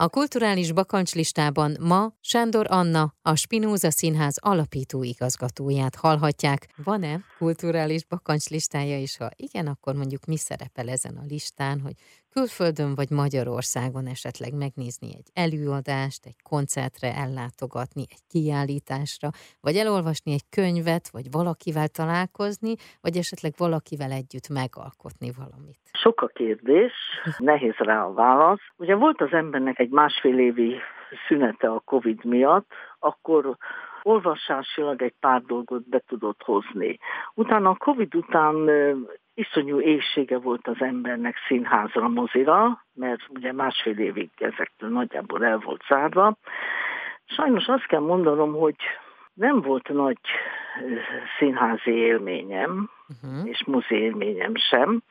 A kulturális bakancslistában ma Sándor Anna, a Spinoza Színház alapító igazgatóját hallhatják. Van-e kulturális bakancslistája is? Ha igen, akkor mondjuk mi szerepel ezen a listán, hogy külföldön vagy Magyarországon esetleg megnézni egy előadást, egy koncertre ellátogatni, egy kiállításra, vagy elolvasni egy könyvet, vagy valakivel találkozni, vagy esetleg valakivel együtt megalkotni valamit? Sok a kérdés, nehéz rá a válasz. Ugye volt az embernek egy másfél évi szünete a Covid miatt, akkor olvasásilag egy pár dolgot be tudott hozni. Utána a Covid után iszonyú éjsége volt az embernek színházra, mozira, mert ugye másfél évig ezektől nagyjából el volt zárva. Sajnos azt kell mondanom, hogy nem volt nagy színházi élményem, uh-huh. és mozi élményem sem,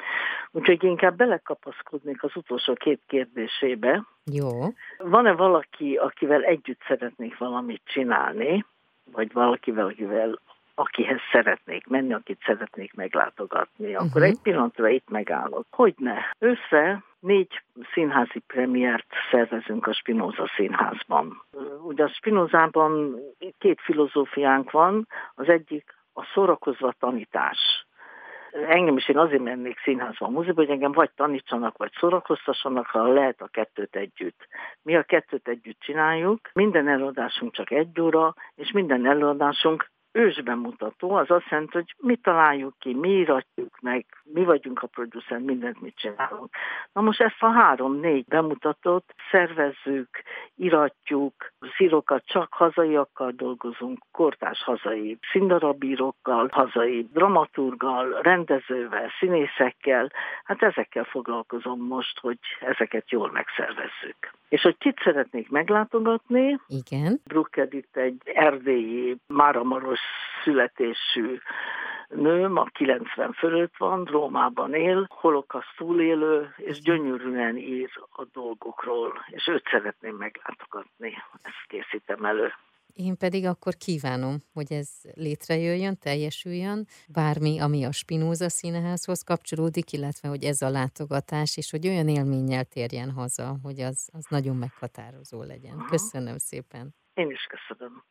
úgyhogy inkább belekapaszkodnék az utolsó két kérdésébe. Jó. Van-e valaki, akivel együtt szeretnék valamit csinálni, vagy valakivel, akivel akihez szeretnék menni, akit szeretnék meglátogatni, akkor uh-huh. egy pillanatra itt megállok. Hogy ne? Össze négy színházi premiért szervezünk a Spinoza színházban. Ugye a Spinozában két filozófiánk van, az egyik a szórakozva tanítás. Engem is én azért mennék színházba, múzeumban, hogy engem vagy tanítsanak, vagy szórakoztassanak, ha lehet a kettőt együtt. Mi a kettőt együtt csináljuk, minden előadásunk csak egy óra, és minden előadásunk ősbemutató, az azt jelenti, hogy mi találjuk ki, mi íratjuk meg, mi vagyunk a producer, mindent mit csinálunk. Na most ezt a három-négy bemutatót szervezzük, iratjuk, szírokat csak hazaiakkal dolgozunk, kortás hazai színdarabírókkal, hazai dramaturgal, rendezővel, színészekkel, hát ezekkel foglalkozom most, hogy ezeket jól megszervezzük. És hogy kit szeretnék meglátogatni? Igen. Brooke Edith egy erdélyi, máramaros születésű nőm, a 90 fölött van, Rómában él, holokaszt túlélő, és gyönyörűen ír a dolgokról, és őt szeretném meglátogatni. Ezt készítem elő. Én pedig akkor kívánom, hogy ez létrejöjjön, teljesüljön, bármi, ami a Spinoza színeházhoz kapcsolódik, illetve hogy ez a látogatás, és hogy olyan élménnyel térjen haza, hogy az, az nagyon meghatározó legyen. Köszönöm szépen. Én is köszönöm.